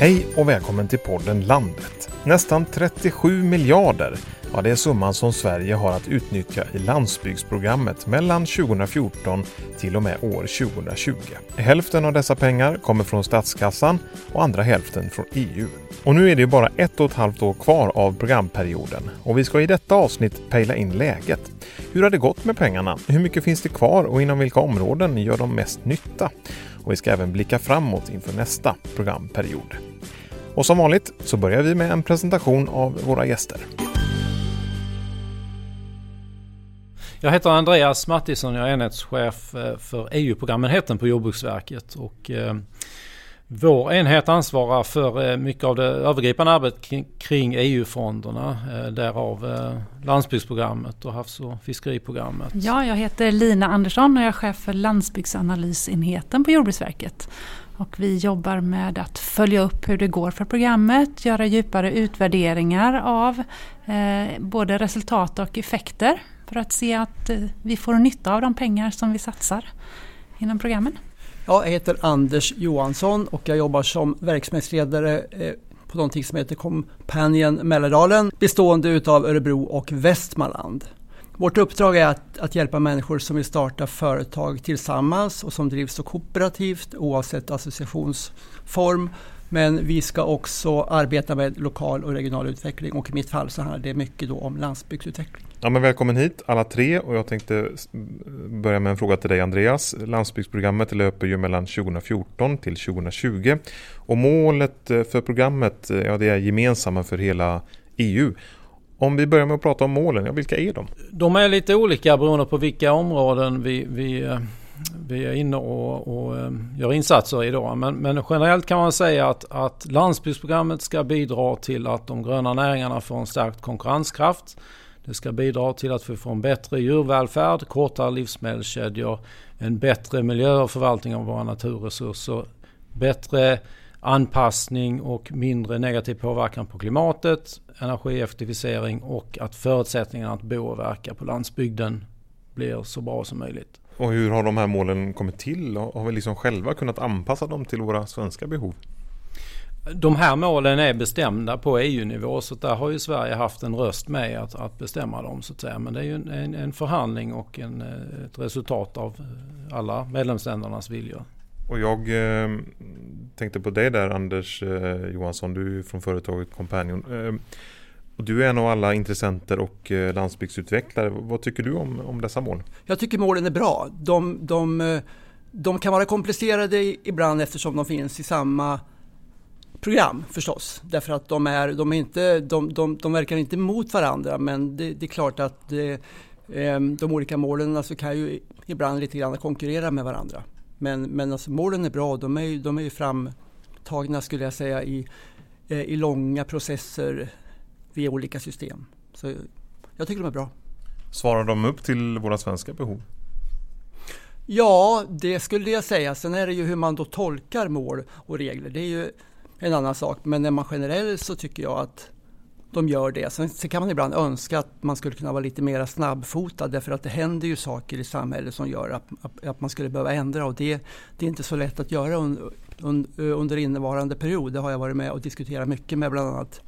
Hej och välkommen till podden Landet. Nästan 37 miljarder Ja, det är summan som Sverige har att utnyttja i landsbygdsprogrammet mellan 2014 till och med år 2020. Hälften av dessa pengar kommer från statskassan och andra hälften från EU. Och nu är det bara ett och ett halvt år kvar av programperioden och vi ska i detta avsnitt pejla in läget. Hur har det gått med pengarna? Hur mycket finns det kvar och inom vilka områden gör de mest nytta? Och vi ska även blicka framåt inför nästa programperiod. Och som vanligt så börjar vi med en presentation av våra gäster. Jag heter Andreas Mattisson, jag är enhetschef eh, för EU-programenheten på Jordbruksverket. Och, eh, vår enhet ansvarar för eh, mycket av det övergripande arbetet kring EU-fonderna. Därav landsbygdsprogrammet och havs och fiskeriprogrammet. Ja, jag heter Lina Andersson och jag är chef för landsbygdsanalysenheten på Jordbruksverket. Och vi jobbar med att följa upp hur det går för programmet, göra djupare utvärderingar av eh, både resultat och effekter för att se att eh, vi får nytta av de pengar som vi satsar inom programmen. Jag heter Anders Johansson och jag jobbar som verksamhetsledare eh, på någonting som heter Companion Mälardalen bestående utav Örebro och Västmanland. Vårt uppdrag är att, att, hjälpa människor som vill starta företag tillsammans och som drivs så kooperativt oavsett associationsform men vi ska också arbeta med lokal och regional utveckling och i mitt fall så handlar det mycket då om landsbygdsutveckling. Ja, men välkommen hit alla tre och jag tänkte börja med en fråga till dig Andreas. Landsbygdsprogrammet löper ju mellan 2014 till 2020 och målet eh, för programmet eh, ja, det är gemensamma för hela EU. Om vi börjar med att prata om målen, ja, vilka är de? De är lite olika beroende på vilka områden vi, vi eh, vi är inne och, och eh, gör insatser idag. Men, men, generellt kan man säga att, att landsbygdsprogrammet ska bidra till att de gröna näringarna får en stärkt konkurrenskraft. Det ska bidra till att vi får en bättre djurvälfärd, kortare livsmedelskedjor, en bättre miljö och förvaltning av våra naturresurser, bättre anpassning och mindre negativ påverkan på klimatet, energieffektivisering och att förutsättningarna att bo och verka på landsbygden blir så bra som möjligt. Och hur har de här målen kommit till? Har vi liksom själva kunnat anpassa dem till våra svenska behov? De här målen är bestämda på EU-nivå så där har ju Sverige haft en röst med att, att bestämma dem så att säga. Men det är ju en, en förhandling och en, ett resultat av alla medlemsländernas viljor. Och jag eh, tänkte på dig där Anders eh, Johansson, du är från företaget Companion. Eh, och du är en av alla intressenter och eh, landsbygdsutvecklare. Vad tycker du om, om dessa mål? Jag tycker målen är bra. De, de, eh, de kan vara komplicerade ibland eftersom de finns i samma program förstås. Därför att de, är, de, är inte, de, de, de verkar inte mot varandra men det, det är klart att det, de olika målen alltså kan ju ibland lite grann konkurrera med varandra. Men, men alltså målen är bra, de är, de är ju framtagna skulle jag säga i, i långa processer via olika system. Så jag tycker de är bra. Svarar de upp till våra svenska behov? Ja, det skulle jag säga. Sen är det ju hur man då tolkar mål och regler. Det är ju en annan sak. Men när man generellt så tycker jag att de gör det. Sen, sen kan man ibland önska att man skulle kunna vara lite mer snabbfotad därför att det händer ju saker i samhället som gör att, att, att man skulle behöva ändra och det, det är inte så lätt att göra un, un, under innevarande period. Det har jag varit med och diskuterat mycket med bland annat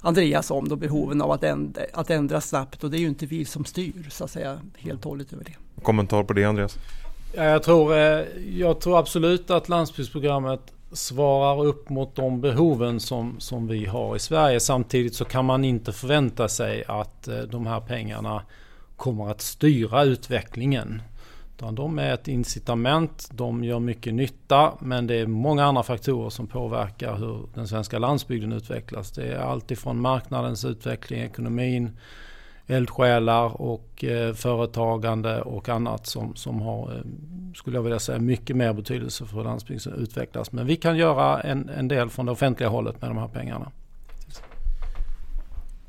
Andreas om då behoven av att ändra, att ändra snabbt och det är ju inte vi som styr så att säga helt och hållet över det. Kommentar på det Andreas? Ja, jag, tror, eh, jag tror absolut att landsbygdsprogrammet svarar upp mot de behoven som, som vi har i Sverige. Samtidigt så kan man inte förvänta sig att eh, de här pengarna kommer att styra utvecklingen. Utan de är ett incitament, de gör mycket nytta men det är många andra faktorer som påverkar hur den svenska landsbygden utvecklas. Det är alltifrån marknadens utveckling, ekonomin, eldsjälar och eh, företagande och annat som, som har, eh, skulle jag vilja säga, mycket mer betydelse för hur landsbygden utvecklas. Men vi kan göra en, en del från det offentliga hållet med de här pengarna.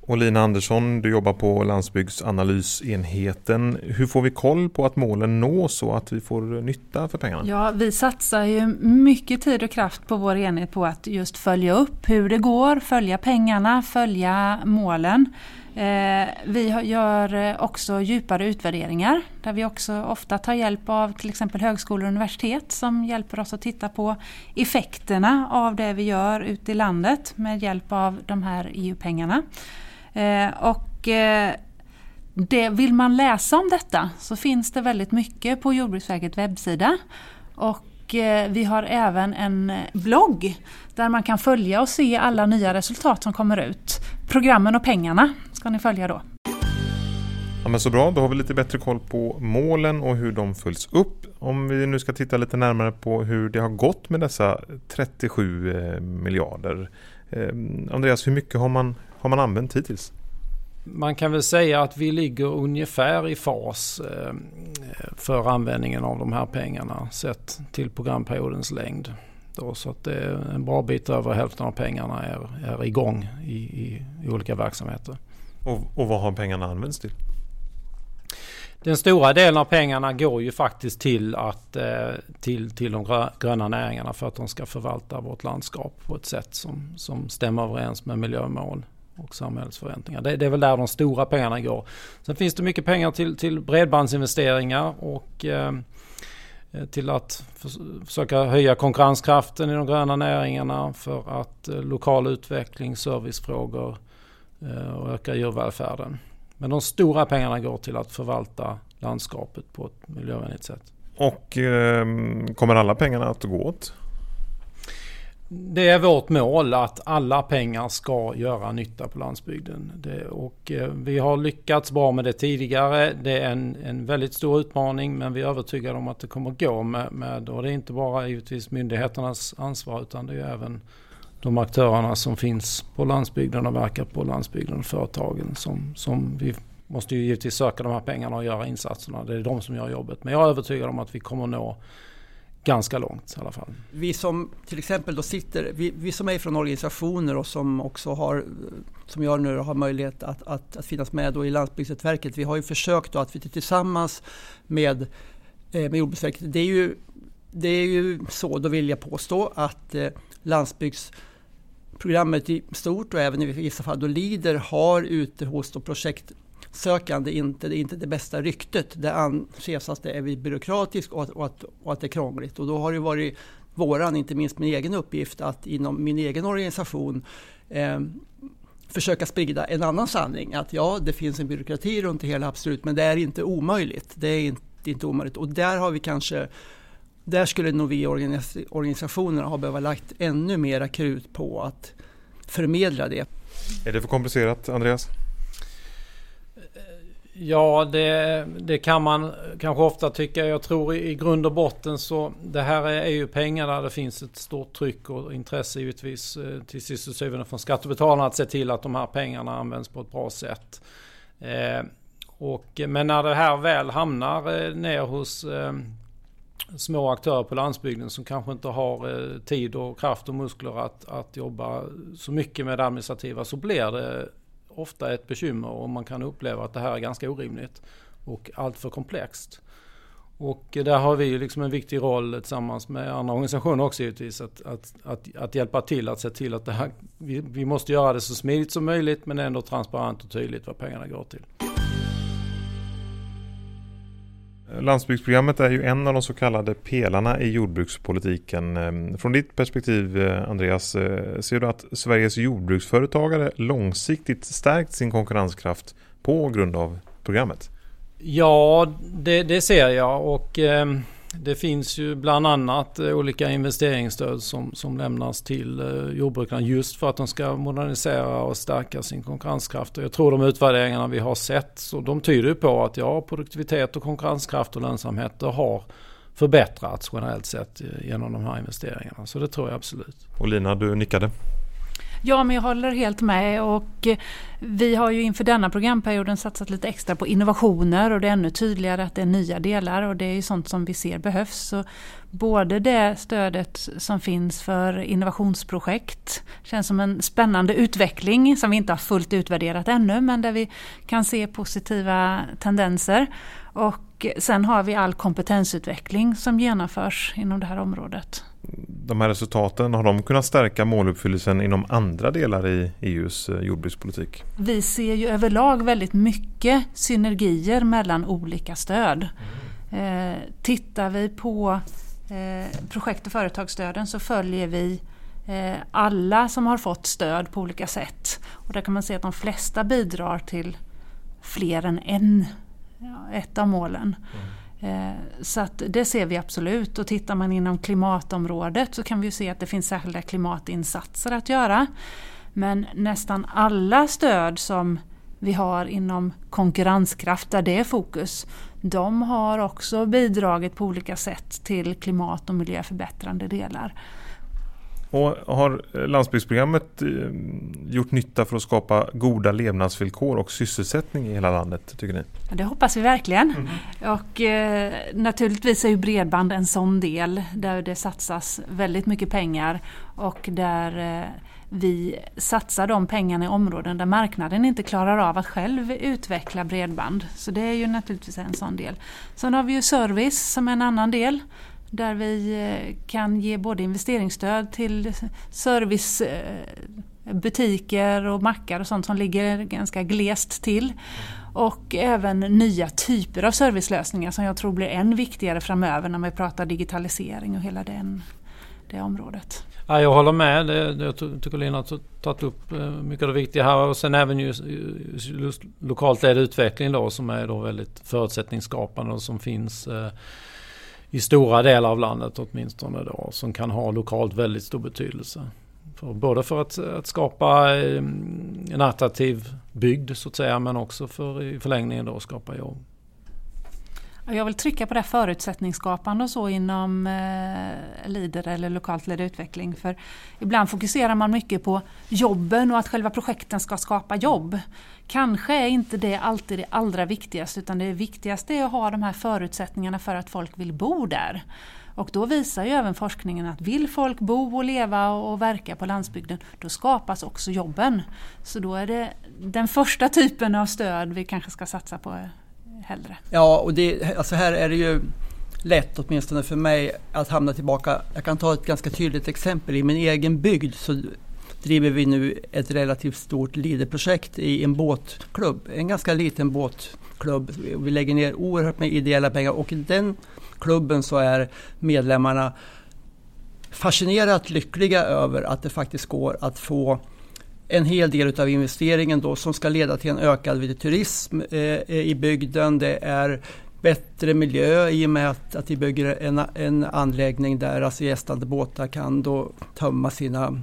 Och Lina Andersson, du jobbar på landsbygdsanalysenheten. Hur får vi koll på att målen nås och att vi får nytta för pengarna? Ja, vi satsar ju mycket tid och kraft på vår enhet på att just följa upp hur det går, följa pengarna, följa målen. Eh, vi gör eh, också djupare utvärderingar där vi också ofta tar hjälp av till exempel högskolor och universitet som hjälper oss att titta på effekterna av det vi gör ute i landet med hjälp av de här EU-pengarna. Eh, och det, vill man läsa om detta så finns det väldigt mycket på Jordbruksverkets webbsida. Och vi har även en blogg där man kan följa och se alla nya resultat som kommer ut. Programmen och pengarna ska ni följa då. Ja, men så bra, då har vi lite bättre koll på målen och hur de följs upp. Om vi nu ska titta lite närmare på hur det har gått med dessa 37 eh, miljarder. Eh, Andreas, hur mycket har man, har man använt hittills? Man kan väl säga att vi ligger ungefär i fas eh, för användningen av de här pengarna sett till programperiodens längd. Då, så att det är en bra bit över hälften av pengarna är, är igång i, i, i olika verksamheter. Och, och vad har pengarna använts till? Den stora delen av pengarna går ju faktiskt till, att, eh, till, till de gröna näringarna för att de ska förvalta vårt landskap på ett sätt som, som stämmer överens med miljömål och samhällsförväntningar. Det, det är väl där de stora pengarna går. Sen finns det mycket pengar till, till bredbandsinvesteringar och eh, Eh, Eh, till att försöka höja konkurrenskraften i de gröna näringarna för att eh, lokal utveckling, servicefrågor eh, och öka djurvälfärden. Men de stora pengarna går till att förvalta landskapet på ett miljövänligt sätt. Och eh, kommer alla pengarna att gå åt? Det är vårt mål att alla pengar ska göra nytta på landsbygden. Det, och eh, vi har lyckats bra med det tidigare. Det är en, en väldigt stor utmaning men vi är övertygade om att det kommer gå med, med och det är inte bara givetvis myndigheternas ansvar utan det är även de aktörerna som finns på landsbygden och verkar på landsbygden, företagen som, som vi måste ju givetvis söka de här pengarna och göra insatserna. Det är de som gör jobbet. Men jag är övertygad om att vi kommer nå ganska långt i alla fall. Vi som till exempel då sitter, vi, vi som är från organisationer och som också har, som jag nu har möjlighet att, att, att finnas med då i Landsbygdsnätverket. Vi har ju försökt då att vi tillsammans med, eh, med Jordbruksverket, det är ju det är ju så, då vill jag påstå, att eh, landsbygdsprogrammet i stort och även i vissa fall då LIDER har ute hos då projekt sökande inte, det är inte det bästa ryktet. Det anses att det är byråkratiskt och att, och, att, och att det är krångligt. Och då har det varit våran, inte minst min egen uppgift, att inom min egen organisation eh, försöka sprida en annan sanning. Att ja, det finns en byråkrati runt det hela, absolut, men det är inte omöjligt. Det är inte, inte omöjligt. Och där har vi kanske där skulle nog vi organisationerna ha behövt lagt ännu mera krut på att förmedla det. Är det för komplicerat, Andreas? Ja, det, det, kan man kanske ofta tycka. Jag tror i, i grund och botten så det här är ju pengar där det finns ett stort tryck och intresse givetvis eh, till sist och syvende från skattebetalarna att se till att de här pengarna används på ett bra sätt. Eh, och, men när det här väl hamnar eh, ner hos eh, små aktörer på landsbygden som kanske inte har eh, tid och kraft och muskler att, att jobba så mycket med det administrativa så blir det ofta ett bekymmer och man kan uppleva att det här är ganska orimligt och alltför komplext. Och där har vi liksom en viktig roll tillsammans med andra organisationer också givetvis att, att, att, att hjälpa till att se till att det här, vi, vi måste göra det så smidigt som möjligt men ändå transparent och tydligt vad pengarna går till. Landsbygdsprogrammet är ju en av de så kallade pelarna i jordbrukspolitiken. Ehm, från ditt perspektiv eh, Andreas, eh, ser du att Sveriges jordbruksföretagare långsiktigt stärkt sin konkurrenskraft på grund av programmet? Ja, det, det ser jag och eh, det finns ju bland annat eh, olika investeringsstöd som, som lämnas till eh, jordbrukarna just för att de ska modernisera och stärka sin konkurrenskraft. Och jag tror de utvärderingarna vi har sett, så de tyder på att ja, produktivitet och konkurrenskraft och lönsamhet har förbättrats generellt sett eh, genom de här investeringarna. Så det tror jag absolut. Och Lina, du nickade? Ja, men jag håller helt med och eh, vi har ju inför denna programperioden satsat lite extra på innovationer och det är ännu tydligare att det är nya delar och det är ju sånt som vi ser behövs. Så både det stödet som finns för innovationsprojekt känns som en spännande utveckling som vi inte har fullt utvärderat ännu men där vi kan se positiva tendenser. Och sen har vi all kompetensutveckling som genomförs inom det här området de här resultaten, har de kunnat stärka måluppfyllelsen inom andra delar i EUs eh, jordbrukspolitik? Vi ser ju överlag väldigt mycket synergier mellan olika stöd. Mm. tittar vi på projekt och företagsstöden så följer vi alla som har fått stöd på olika sätt. Och där kan man se att de flesta bidrar till fler än en, ett av målen. Mm. Så att det ser vi absolut och tittar man inom klimatområdet så kan vi se att det finns särskilda klimatinsatser att göra. Men nästan alla stöd som vi har inom konkurrenskraft där det är fokus, de har också bidragit på olika sätt till klimat och miljöförbättrande delar. Och har landsbygdsprogrammet eh, gjort nytta för att skapa goda levnadsvillkor och sysselsättning i hela landet tycker ni? Det hoppas vi verkligen. Mm. Och eh, naturligtvis är ju bredband en sån del där det satsas väldigt mycket pengar och där eh, vi satsar de pengarna i områden där marknaden inte klarar av att själv utveckla bredband. Så det är ju naturligtvis en sån del. Sen har vi ju service som är en annan del där vi eh, kan ge både investeringsstöd till servicebutiker eh, och mackar och sånt som ligger ganska glest till. Och även nya typer av servicelösningar som jag tror blir än viktigare framöver när vi pratar digitalisering och hela den, det området. Ja, jag håller med. Jag tycker Lina har tagit upp eh, mycket av det viktiga här. Och sen även just, just lokalt ledd utveckling då som är då väldigt förutsättningsskapande och som finns eh, i stora delar av landet åtminstone då, som kan ha lokalt väldigt stor betydelse. För, både för att, att skapa eh, en attraktiv bygd så att säga, men också för i förlängningen då skapa jobb. Jag vill trycka på det förutsättningsskapande och så inom eh, LIDER eller lokalt ledd utveckling. För ibland fokuserar man mycket på jobben och att själva projekten ska skapa jobb. Kanske är inte det alltid det allra viktigaste utan det viktigaste är att ha de här förutsättningarna för att folk vill bo där. Och då visar ju även forskningen att vill folk bo och leva och verka på landsbygden, då skapas också jobben. Så då är det den första typen av stöd vi kanske ska satsa på hellre. Ja, och det, alltså här är det ju lätt, åtminstone för mig, att hamna tillbaka. Jag kan ta ett ganska tydligt exempel. I min egen bygd så driver vi nu ett relativt stort liderprojekt i en båtklubb. En ganska liten båtklubb. Vi lägger ner oerhört med ideella pengar och i den klubben så är medlemmarna fascinerat lyckliga över att det faktiskt går att få en hel del av investeringen då som ska leda till en ökad turism eh, eh, i bygden. Det är bättre miljö i och med att, att vi bygger en, en anläggning där alltså gästande båtar kan då tömma sina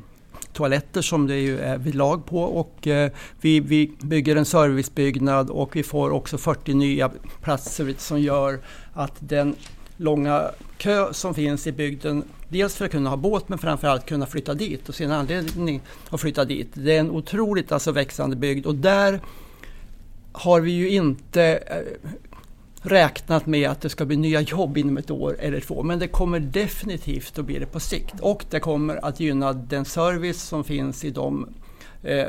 toaletter som det ju är vid lag på och eh, vi, vi bygger en servicebyggnad och vi får också 40 nya platser som gör att den långa kö som finns i bygden. Dels för att kunna ha båt men framförallt kunna flytta dit och sin anledning att flytta dit. Det är en otroligt alltså växande bygd och där har vi ju inte eh, räknat med att det ska bli nya jobb inom ett år eller två. Men det kommer definitivt att bli det på sikt. Och det kommer att gynna den service som finns i de eh,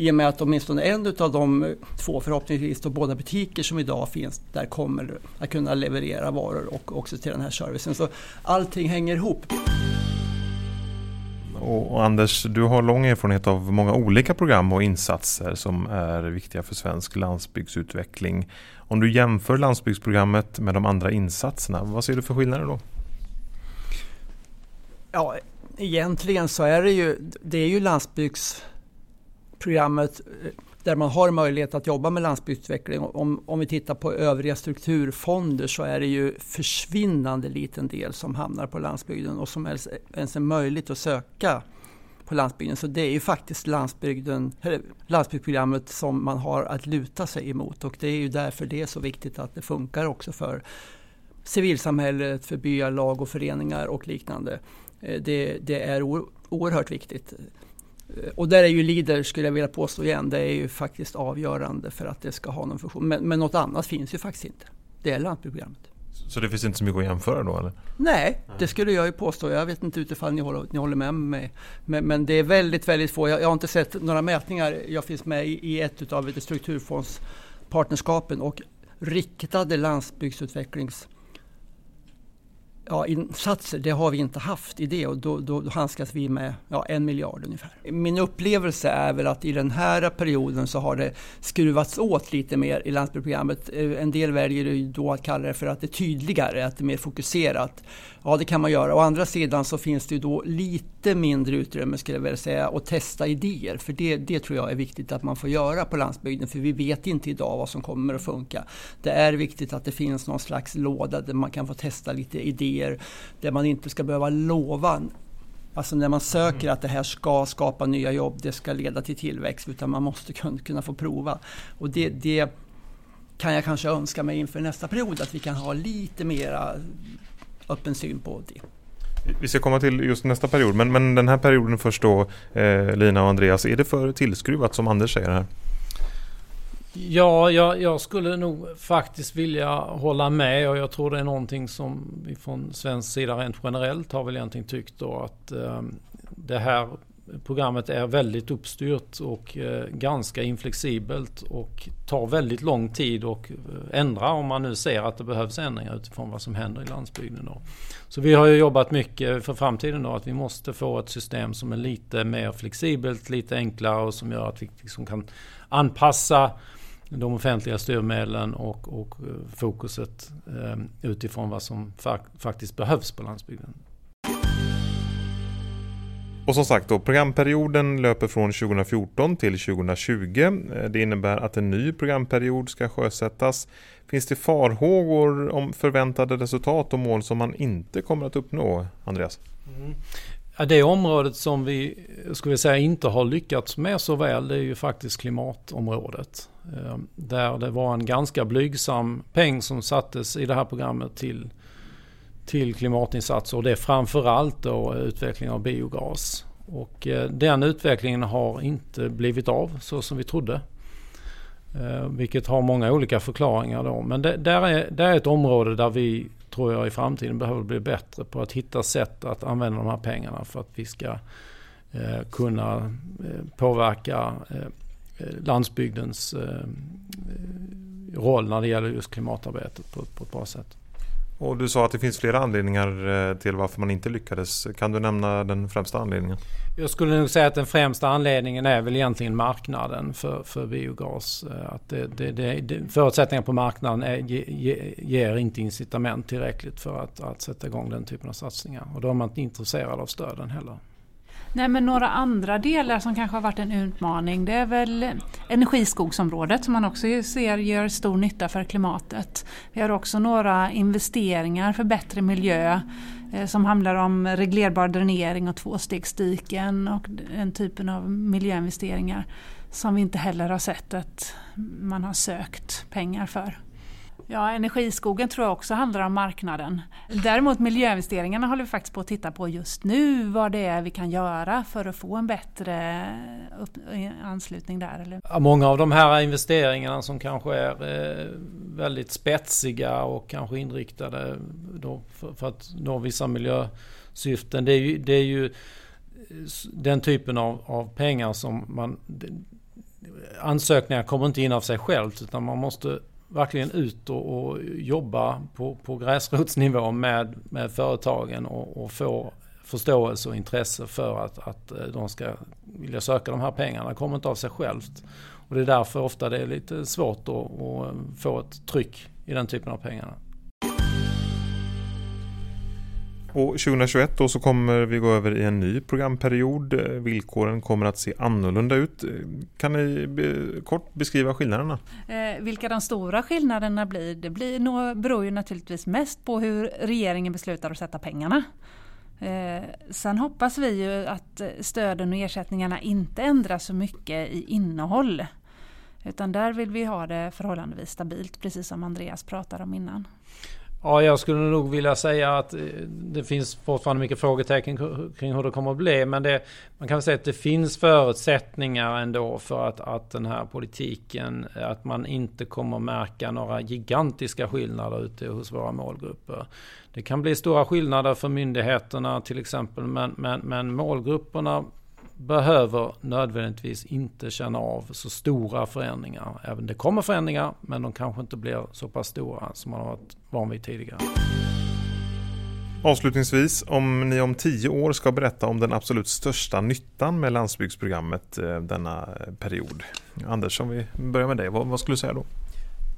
i och med att åtminstone en av de två, förhoppningsvis då båda butiker som idag finns där kommer att kunna leverera varor och också till den här servicen. Så allting hänger ihop. Och, och Anders, du har lång erfarenhet av många olika program och insatser som är viktiga för svensk landsbygdsutveckling. Om du jämför landsbygdsprogrammet med de andra insatserna, vad ser du för skillnader då? Ja, egentligen så är det ju, det är ju landsbygds programmet eh, där man har möjlighet att jobba med landsbygdsutveckling. Om, om vi tittar på övriga strukturfonder så är det ju försvinnande liten del som hamnar på landsbygden och som ens, ens är möjligt att söka på landsbygden. Så det är ju faktiskt landsbygden, landsbygdsprogrammet som man har att luta sig emot och det är ju därför det är så viktigt att det funkar också för civilsamhället, för byalag och föreningar och liknande. Eh, det, det är oerhört viktigt. Och där är ju Leader, skulle jag vilja påstå igen, det är ju faktiskt avgörande för att det ska ha någon funktion. Men, men något annat finns ju faktiskt inte. Det är lantprogrammet. Så det finns inte så mycket att jämföra då eller? Nej, det skulle jag ju påstå. Jag vet inte utifall ni håller, ni håller med mig. Men, men det är väldigt, väldigt få. Jag, jag, har inte sett några mätningar. Jag finns med i, i ett av strukturfondspartnerskapen och riktade landsbygdsutvecklings ja, insatser, det har vi inte haft i det och då, då, då handskas vi med ja, en miljard ungefär. Min upplevelse är väl att i den här perioden så har det skruvats åt lite mer i landsbygdsprogrammet. Eh, en del väljer ju då att kalla det för att det är tydligare, att det är mer fokuserat. Ja, det kan man göra. Å andra sidan så finns det ju då lite mindre utrymme skulle jag vilja säga att testa idéer. För det, det tror jag är viktigt att man får göra på landsbygden. För vi vet inte idag vad som kommer att funka. Det är viktigt att det finns någon slags låda där man kan få testa lite idéer. Där man inte ska behöva lova Alltså när man söker att det här ska skapa nya jobb, det ska leda till tillväxt, utan man måste kunna få prova. Och det, det kan jag kanske önska mig inför nästa period, att vi kan ha lite mera öppen syn på det. Vi ska komma till just nästa period, men, men den här perioden först då, eh, Lina och Andreas, är det för tillskruvat som Anders säger här? Ja, jag, jag, skulle nog faktiskt vilja hålla med och jag tror det är någonting som vi från svensk sida rent generellt har väl egentligen tyckt då att eh, det här programmet är väldigt uppstyrt och eh, ganska inflexibelt och tar väldigt lång tid att eh, ändra om man nu ser att det behövs ändringar utifrån vad som händer i landsbygden. Då. Så vi har ju jobbat mycket för framtiden då att vi måste få ett system som är lite mer flexibelt, lite enklare och som gör att vi liksom kan anpassa de offentliga styrmedlen och, och eh, fokuset utifrån vad som faktiskt behövs på landsbygden. Och som sagt då, programperioden löper från 2014 till 2020. Eh, det innebär att en ny programperiod ska sjösättas. Finns det farhågor om förväntade resultat och mål som man inte kommer att uppnå, Andreas? Mm. Ja, det området som vi skulle säga inte har lyckats med så väl det är ju faktiskt klimatområdet. Eh, där det var en ganska blygsam peng som sattes i det här programmet till till klimatinsatser och det är framförallt då utveckling av biogas. Och eh, den utvecklingen har inte blivit av så som vi trodde. Eh, vilket har många olika förklaringar då. Men det, där, är, det är ett område där vi tror jag i framtiden behöver bli bättre på att hitta sätt att använda de här pengarna för att vi ska kunna påverka landsbygdens eh, roll när det gäller just klimatarbetet på, på ett bra sätt. Och du sa att det finns flera anledningar eh, till varför man inte lyckades. Kan du nämna den främsta anledningen? Jag skulle nog säga att den främsta anledningen är väl egentligen marknaden för, för biogas. Eh, att det, det, det, förutsättningar på marknaden är, ge, ger inte incitament tillräckligt för att, att sätta igång den typen av satsningar. Och då är man inte intresserad av stöden heller. Nej, men några andra delar som kanske har varit en utmaning det är väl energiskogsområdet som man också ser gör stor nytta för klimatet. Vi har också några investeringar för bättre miljö eh, som handlar om reglerbar dränering och tvåstegsdiken och den typen av miljöinvesteringar som vi inte heller har sett att man har sökt pengar för. Ja, energiskogen tror jag också handlar om marknaden. Däremot miljöinvesteringarna håller vi faktiskt på att titta på just nu, vad det är vi kan göra för att få en bättre upp, anslutning där. Eller? Ja, många av de här investeringarna som kanske är eh, väldigt spetsiga och kanske inriktade för, för, att nå vissa miljösyften, det är ju, det är ju eh, den typen av, av pengar som man ansökningar kommer inte in av sig självt utan man måste verkligen ut och, och jobba på, på gräsrotsnivå med, med företagen och, och, få förståelse och intresse för att, att eh, de ska vilja söka de här pengarna. Det kommer inte av sig självt. Och det är därför ofta det är lite svårt att, att få ett tryck i den typen av pengarna. Och 2021 då så kommer vi gå över i en ny programperiod. Eh, villkoren kommer att se annorlunda ut. Eh, kan ni be, kort beskriva skillnaderna? Eh, vilka de stora skillnaderna blir, det blir nog, beror ju naturligtvis mest på hur regeringen beslutar att sätta pengarna. Eh, sen hoppas vi ju att eh, stöden och ersättningarna inte ändras så mycket i innehåll. Utan där vill vi ha det förhållandevis stabilt, precis som Andreas pratade om innan. Ja, jag skulle nog vilja säga att eh, det finns fortfarande mycket frågetecken kring hur det kommer att bli. Men det, man kan väl säga att det finns förutsättningar ändå för att, att den här politiken, eh, att man inte kommer märka några gigantiska skillnader ute hos våra målgrupper. Det kan bli stora skillnader för myndigheterna till exempel, men, men, men målgrupperna behöver nödvändigtvis inte känna av så stora förändringar. Även det kommer förändringar men de kanske inte blir så pass stora som man har varit van vid tidigare. Avslutningsvis, om ni om tio år ska berätta om den absolut största nyttan med landsbygdsprogrammet eh, denna period. Anders, om vi börjar med dig, vad, vad skulle du säga då?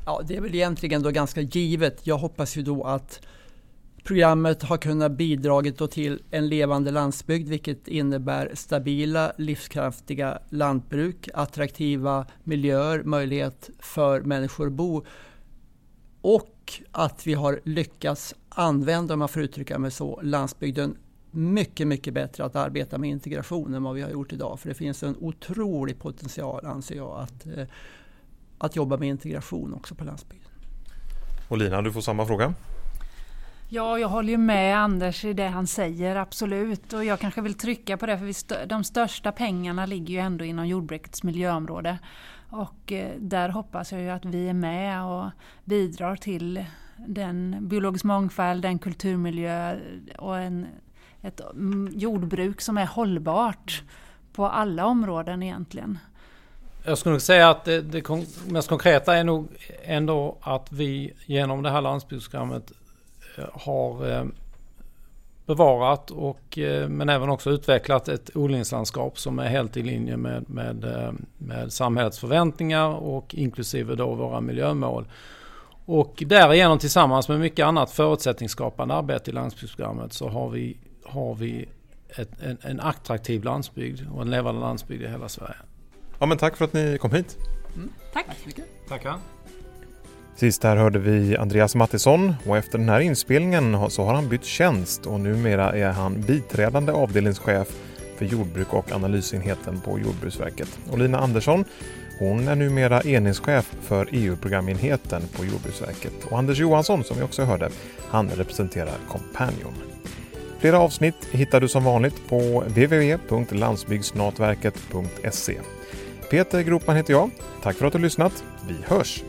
Ja, det är väl egentligen då ganska givet. Jag hoppas ju då att programmet har kunnat bidragit till en levande landsbygd vilket innebär stabila, livskraftiga lantbruk, attraktiva miljöer, möjlighet för människor att bo och att vi har lyckats använda, om man får uttrycka mig så, landsbygden mycket, mycket bättre att arbeta med integration än vad vi har gjort idag. För det finns en otrolig potential, anser jag, att, eh, att jobba med integration också på landsbygden. Och Lina, du får samma fråga. Ja, jag håller ju med Anders i det han säger, absolut. Och jag kanske vill trycka på det, för de största pengarna ligger ju ändå inom jordbrukets miljöområde. Och eh, där hoppas jag ju att vi är med och bidrar till den biologisk mångfald, den kulturmiljö och en, ett mm, jordbruk som är hållbart på alla områden egentligen. Jag skulle nog säga att det, det mest konkreta är nog ändå att vi genom det här landsbygdsprogrammet har eh, bevarat och eh, men även också utvecklat ett odlingslandskap som är helt i linje med, med, eh, med samhällets förväntningar och inklusive då våra miljömål. Och därigenom tillsammans med mycket annat förutsättningsskapande arbete i landsbygdsprogrammet så har vi, har vi ett, en, en attraktiv landsbygd och en levande landsbygd i hela Sverige. Ja men tack för att ni kom hit. Mm. Tack. Tackar. Sist här hörde vi Andreas Mattisson och efter den här inspelningen så har han bytt tjänst och numera är han biträdande avdelningschef för jordbruk och analysenheten på Jordbruksverket. Och Lina Andersson hon är numera enhetschef för EU-programenheten på Jordbruksverket. Och Anders Johansson, som vi också hörde, han representerar Companion. Flera avsnitt hittar du som vanligt på www.landsbygdsnatverket.se. Peter Gropman heter jag. Tack för att du lyssnat. Vi hörs!